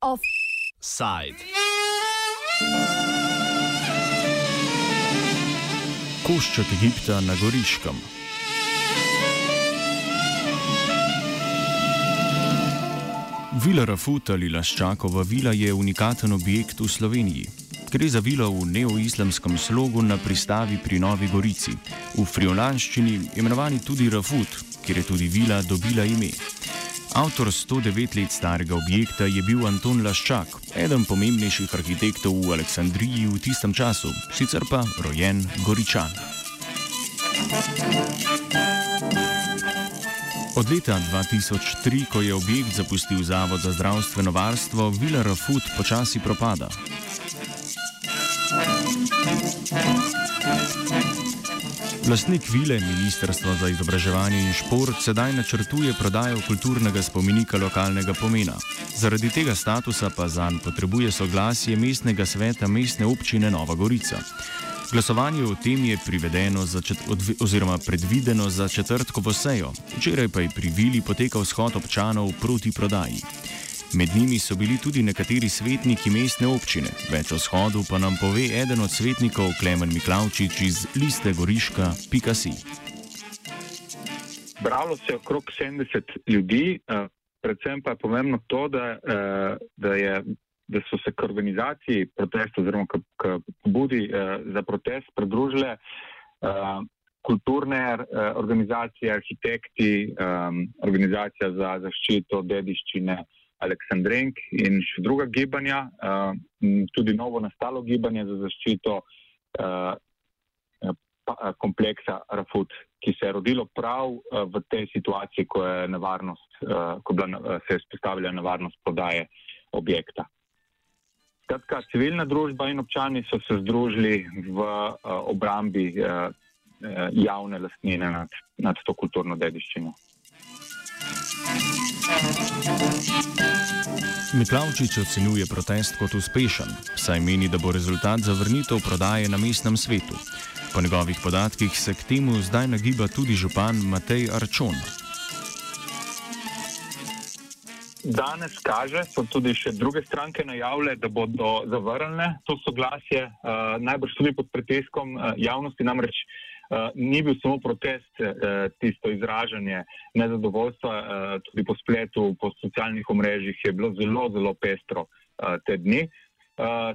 Offside. Košček Egipta na Goriškem. Vila Rafut ali Laščakova vila je unikaten objekt v Sloveniji. Gre za vilo v neoislamskem slogu na pristavi pri Novi Gorici, v friolanščini imenovani tudi Rafut, kjer je tudi vila dobila ime. Avtor 109 let starega objekta je bil Anton Laščak, eden pomembnejših arhitektov v Aleksandriji v tistem času, sicer pa rojen Goričan. Od leta 2003, ko je objekt zapustil Zavod za zdravstveno varstvo, Vila Rafut počasi propada. Lastnik vile, Ministrstvo za izobraževanje in šport, sedaj načrtuje prodajo kulturnega spomenika lokalnega pomena. Zaradi tega statusa pa zanj potrebuje soglasje mestnega sveta mestne občine Nova Gorica. Glasovanje o tem je za oziroma predvideno za četrtkovo sejo, včeraj pa je pri vili potekal shod občanov proti prodaji. Med njimi so bili tudi nekateri svetniki mestne občine. Več o shodu pa nam pove eden od svetnikov Klemen Miklavčič iz liste Goriška Pikasi. Bralo se je okrog 70 ljudi, eh, predvsem pa je pomembno to, da, eh, da, je, da so se k organizaciji protesta oziroma k, k pobudi eh, za protest pridružile kulturne organizacije, arhitekti, organizacija za zaščito dediščine. Aleksandrenk in še druga gibanja, uh, tudi novo nastalo gibanje za zaščito uh, pa, kompleksa Rafut, ki se je rodilo prav v tej situaciji, ko, je uh, ko bila, se je spostavila nevarnost prodaje objekta. Skratka, civilna družba in občani so se združili v obrambi javne lastnine nad, nad to kulturno dediščino. Miklavčič ocenjuje protest kot uspešen, saj meni, da bo rezultat zavrnitev prodaje na mestnem svetu. Po njegovih podatkih se k temu zdaj nagiba tudi župan Matej Arčon. Danes kaže, so tudi še druge stranke najavile, da bodo zavrnile to soglasje, uh, najbrž tudi pod pritiskom uh, javnosti. Namreč Eh, ni bil samo protest, uh, tisto izražanje nezadovoljstva, uh, tudi po spletu, po socialnih omrežjih je bilo zelo, zelo pestro te dni.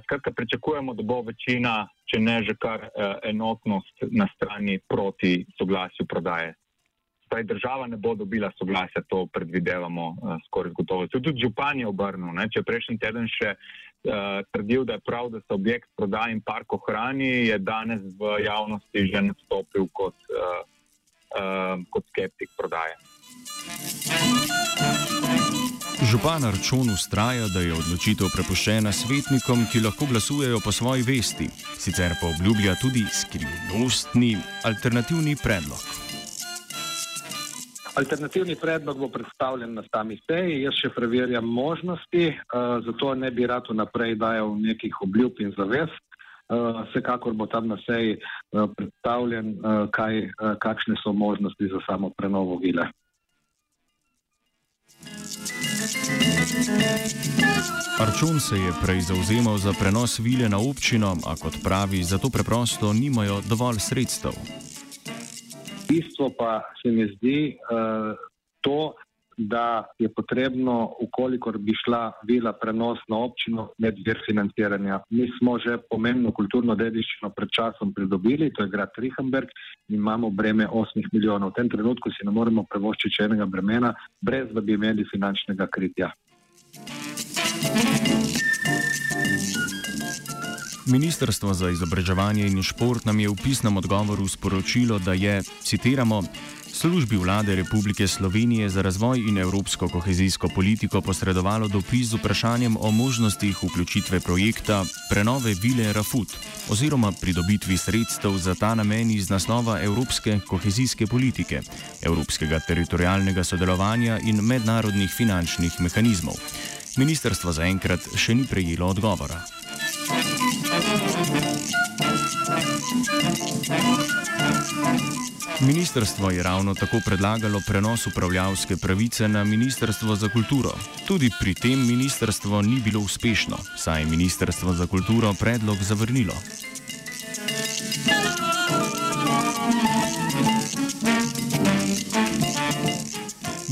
Skratka, pričakujemo, da bo večina, če ne že kar enotnost na strani proti soglasju prodaje. Zdaj država ne bo dobila soglasja, to predvidevamo skoraj gotovo. Tudi župan je obrnil, ne? če prejšnji teden še uh, trdil, da je prav, da se objekt proda in park ohrani, je danes v javnosti že nastopil kot, uh, uh, kot skeptik prodaje. Župan Arčon ustraja, da je odločitev prepuščena svetnikom, ki lahko glasujejo po svoji vesti, sicer pa obljublja tudi skrivnostni alternativni predlog. Alternativni predlog bo predstavljen na sami seji. Jaz še preverjam možnosti, uh, zato ne bi rad vnaprej dajal nekih obljub in zavez. Uh, vsekakor bo tam na seji uh, predstavljen, kaj, kakšne so možnosti za samo prenovo vile. Arčun se je prej zauzemal za prenos vile na občino, a kot pravi, zato preprosto nimajo dovolj sredstev. Bistvo pa se mi zdi uh, to, da je potrebno, ukolikor bi šla vila prenos na občino, med vir financiranja. Mi smo že pomembno kulturno dediščino pred časom pridobili, to je grad Rihenberg in imamo breme 8 milijonov. V tem trenutku si ne moremo prevoščiti še enega bremena, brez da bi imeli finančnega kritja. Ministrstvo za izobraževanje in šport nam je v pisnem odgovoru sporočilo, da je, citiramo, službi vlade Republike Slovenije za razvoj in evropsko kohezijsko politiko posredovalo dopis z vprašanjem o možnostih vključitve projekta prenove vile Rafut oziroma pridobitvi sredstev za ta namen iz naslova evropske kohezijske politike, evropskega teritorijalnega sodelovanja in mednarodnih finančnih mehanizmov. Ministrstvo zaenkrat še ni prejelo odgovora. Ministrstvo je ravno tako predlagalo prenos upravljavske pravice na Ministrstvo za kulturo. Tudi pri tem ministrstvo ni bilo uspešno, saj je Ministrstvo za kulturo predlog zavrnilo.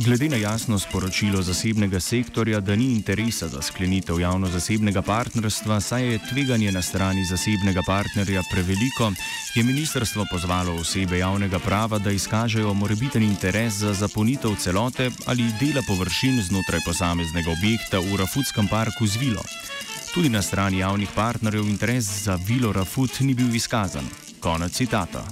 Glede na jasno sporočilo zasebnega sektorja, da ni interesa za sklenitev javno-zasebnega partnerstva, saj je tveganje na strani zasebnega partnerja preveliko, je ministrstvo pozvalo osebe javnega prava, da izkažejo morebiten interes za zapolnitev celote ali dela površin znotraj posameznega objekta v Rafutskem parku z vilo. Tudi na strani javnih partnerjev interes za vilo Rafut ni bil izkazan. Konec citata.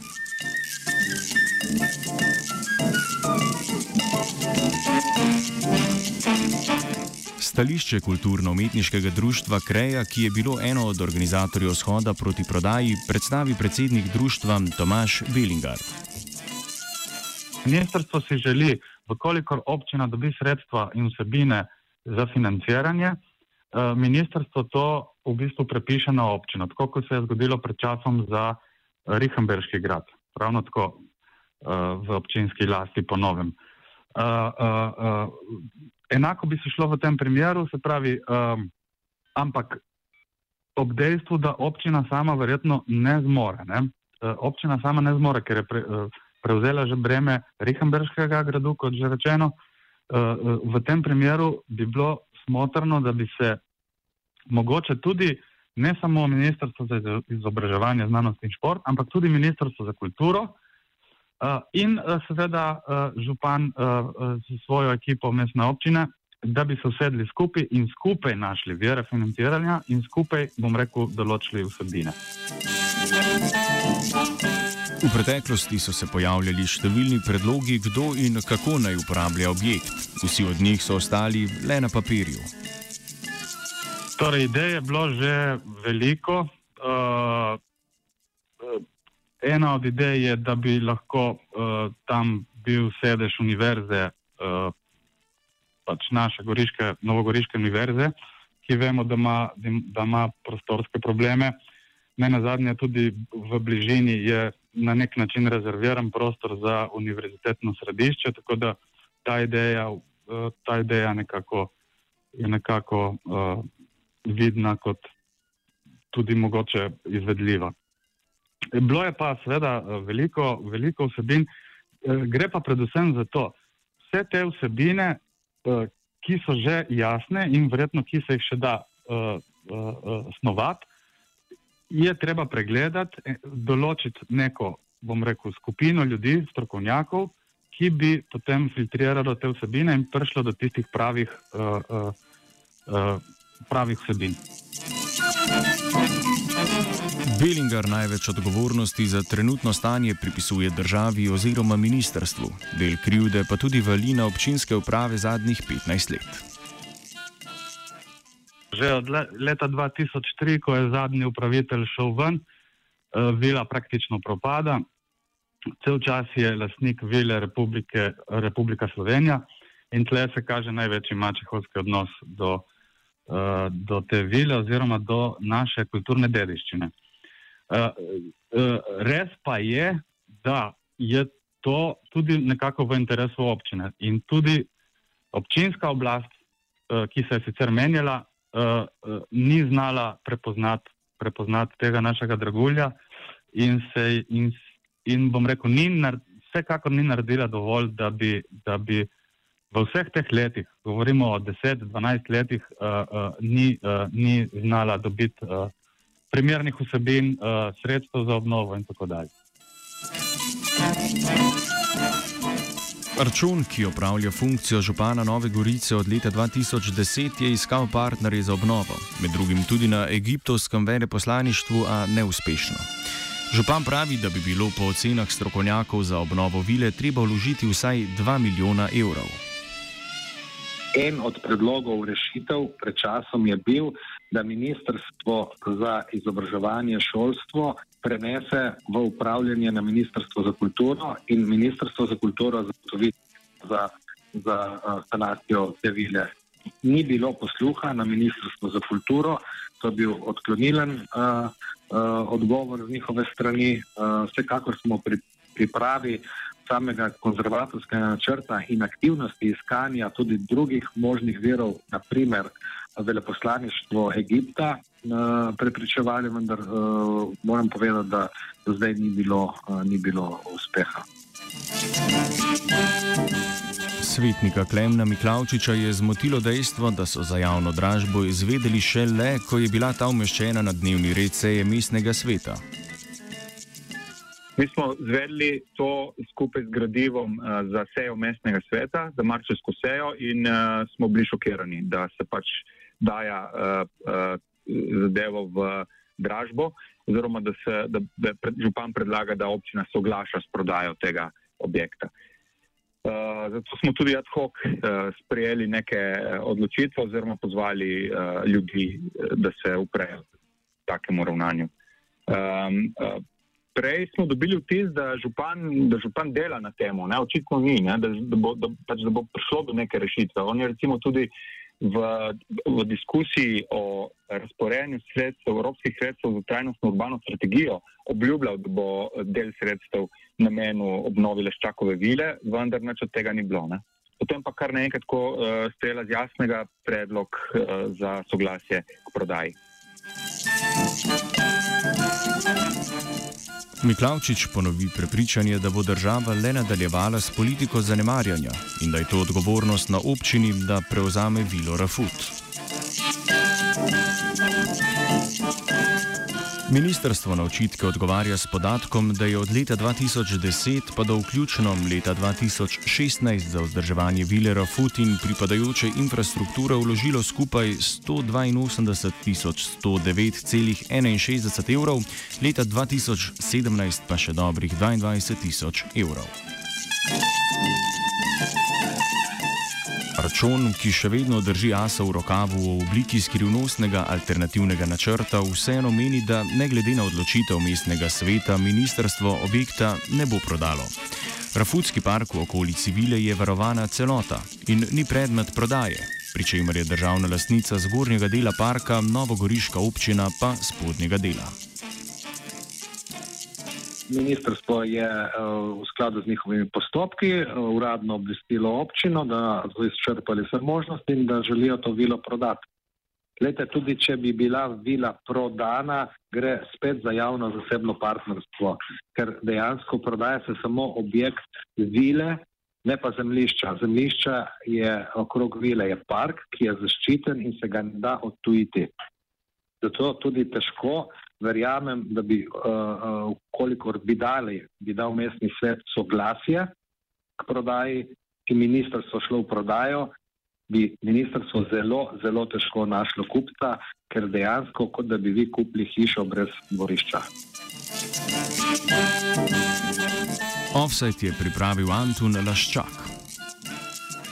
Stališče kulturno-umetniškega društva Kreja, ki je bilo eno od organizatorjev shoda proti prodaji, predstavi predsednik društva Tomaš Belingar. Ministrstvo si želi, vkolikor občina dobi sredstva in vsebine za financiranje, eh, ministrstvo to v bistvu prepiše na občino, tako kot se je zgodilo pred časom za Rihenberški grad, ravno tako eh, v občinski lasti po novem. Eh, enako bi se šlo v tem primeru, se pravi, um, ampak ob dejstvu, da občina sama verjetno ne zmore. Ne? Uh, občina sama ne zmore, ker je pre, uh, prevzela že breme Rihenberškega gradu, kot že rečeno. Uh, uh, v tem primeru bi bilo smotrno, da bi se mogoče tudi ne samo Ministrstvo za izobraževanje, znanost in šport, ampak tudi Ministrstvo za kulturo uh, in uh, seveda uh, župan s svojo ekipo mestne občine da bi se usedli skupaj in skupaj našli vire financiranja in skupaj, bom rekel, določili vsebine. V preteklosti so se pojavljali številni predlogi, kdo in kako naj uporablja objekt. Vsi od njih so ostali le na papirju. Torej, ideje je bilo že veliko. Uh, ena od idej je, da bi lahko uh, tam bil sedež univerze, uh, pač naše goriške, novogoriške univerze, ki vemo, da ima, da ima prostorske probleme. Ne na zadnje, tudi v bližini je na nek način rezerviran prostor za univerzitetno središče, tako da ta ideja, eh, ta ideja nekako, je nekako uh, vidna kot tudi mogoče izvedljiva. Bilo je pa seveda eh, veliko, veliko vsebin, gre pa predvsem za to, vse te vsebine Eh, ki so že jasne in verjetno, ki se jih še da snovati, je treba pregledati, določiti neko, bom rekel, skupino ljudi, strokovnjakov, ki bi potem filtriralo te vsebine in prišlo do tistih pravih, pravih vsebin. Belingar največ odgovornosti za trenutno stanje pripisuje državi oziroma ministrstvu, del krivde pa tudi vali na občinske uprave zadnjih 15 let. Že od leta 2003, ko je zadnji upravitelj šel ven, eh, vila praktično propada. Cel čas je lastnik vile Republike, Republika Slovenija in tle se kaže največji mačehovski odnos do, eh, do te vile oziroma do naše kulturne dediščine. Uh, uh, res pa je, da je to tudi nekako v interesu občine in tudi občinska oblast, uh, ki se je sicer menjala, ni znala prepoznati, prepoznati tega našega dragulja in, se, in, in bom rekel, ni nar, vsekakor ni naredila dovolj, da bi, da bi v vseh teh letih, govorimo o 10-12 letih, uh, uh, ni, uh, ni znala dobiti. Uh, primernih vsebin, uh, sredstev za obnovo in tako dalje. Račun, ki opravlja funkcijo župana Nove Gorice od leta 2010, je iskal partnerje za obnovo, med drugim tudi na egiptovskem veleposlaništvu, a neuspešno. Župan pravi, da bi bilo po ocenah strokovnjakov za obnovo vile treba vložiti vsaj 2 milijona evrov. En od predlogov rešitev pred časom je bil, da Ministrstvo za izobraževanje šolstvo prenese v upravljanje na Ministrstvo za kulturo in Ministrstvo za kulturo zagotovi za, za sanacijo te vile. Ni bilo posluha na Ministrstvo za kulturo, to je bil odklonilen uh, odgovor z njihove strani. Uh, vsekakor smo pri pripravi samega konzervatorskega načrta in aktivnosti iskanja tudi drugih možnih virov, naprimer veleposlaništvo Egipta, uh, prepričevali, vendar uh, moram povedati, da do zdaj ni bilo, uh, ni bilo uspeha. Svetnika Klemna Miklavčiča je zmotilo dejstvo, da so za javno dražbo izvedeli šele, ko je bila ta umeščena na dnevni red seje mestnega sveta. Mi smo zvedli to skupaj z gradivom uh, za sejo mestnega sveta, za marčevsko sejo in uh, smo bili šokirani, da se pač daja uh, uh, zadevo v dražbo, oziroma da, se, da, da župan predlaga, da občina soglaša s prodajo tega objekta. Uh, zato smo tudi ad hoc uh, sprejeli neke odločitve oziroma pozvali uh, ljudi, da se uprejo takemu ravnanju. Um, uh, prej smo dobili vtis, da župan, da župan dela na tem, očitno ni, ne, da, da, bo, da, pač, da bo prišlo do neke rešitve. On je recimo tudi v, v diskusiji o razporejanju sredstev, evropskih sredstev za trajnostno urbano strategijo obljubljal, da bo del sredstev namenil obnovi Leščakove vile, vendar nič od tega ni bilo. Ne. Potem pa kar naenkrat, ko uh, strela z jasnega predlog uh, za soglasje k prodaji. Miklavčič ponovi prepričanje, da bo država le nadaljevala s politiko zanemarjanja in da je to odgovornost na občini, da prevzame vilo Rafut. Ministrstvo na očitke odgovarja s podatkom, da je od leta 2010 pa do vključno leta 2016 za vzdrževanje vile Rafut in pripadajoče infrastrukture vložilo skupaj 182.109,61 evrov, leta 2017 pa še dobrih 22.000 evrov. Račun, ki še vedno drži asa v rokavu v obliki skrivnostnega alternativnega načrta, vseeno meni, da ne glede na odločitev mestnega sveta, ministrstvo objekta ne bo prodalo. Rafutski park v okolici Vile je varovana celota in ni predmet prodaje, pri čemer je državna lastnica zgornjega dela parka, Novogoriška občina pa spodnjega dela. Ministrstvo je uh, v skladu z njihovimi postopki uh, uradno obvestilo občino, da so izčrpali vse možnosti in da želijo to vilo prodati. Lete, tudi če bi bila vila prodana, gre spet za javno zasebno partnerstvo, ker dejansko prodaja se samo objekt vile, ne pa zemlišča. Zemlišča je okrog vile, je park, ki je zaščiten in se ga ne da odtujiti. Zato tudi težko verjamem, da bi, uh, uh, kolikor bi dali, bi dal mestni svet soglasje k prodaji, ki ministrstvo šlo v prodajo, bi ministrstvo zelo, zelo težko našlo kupca, ker dejansko, kot da bi vi kupili hišo brez dvorišča. Offset je pripravil Antun Laščak.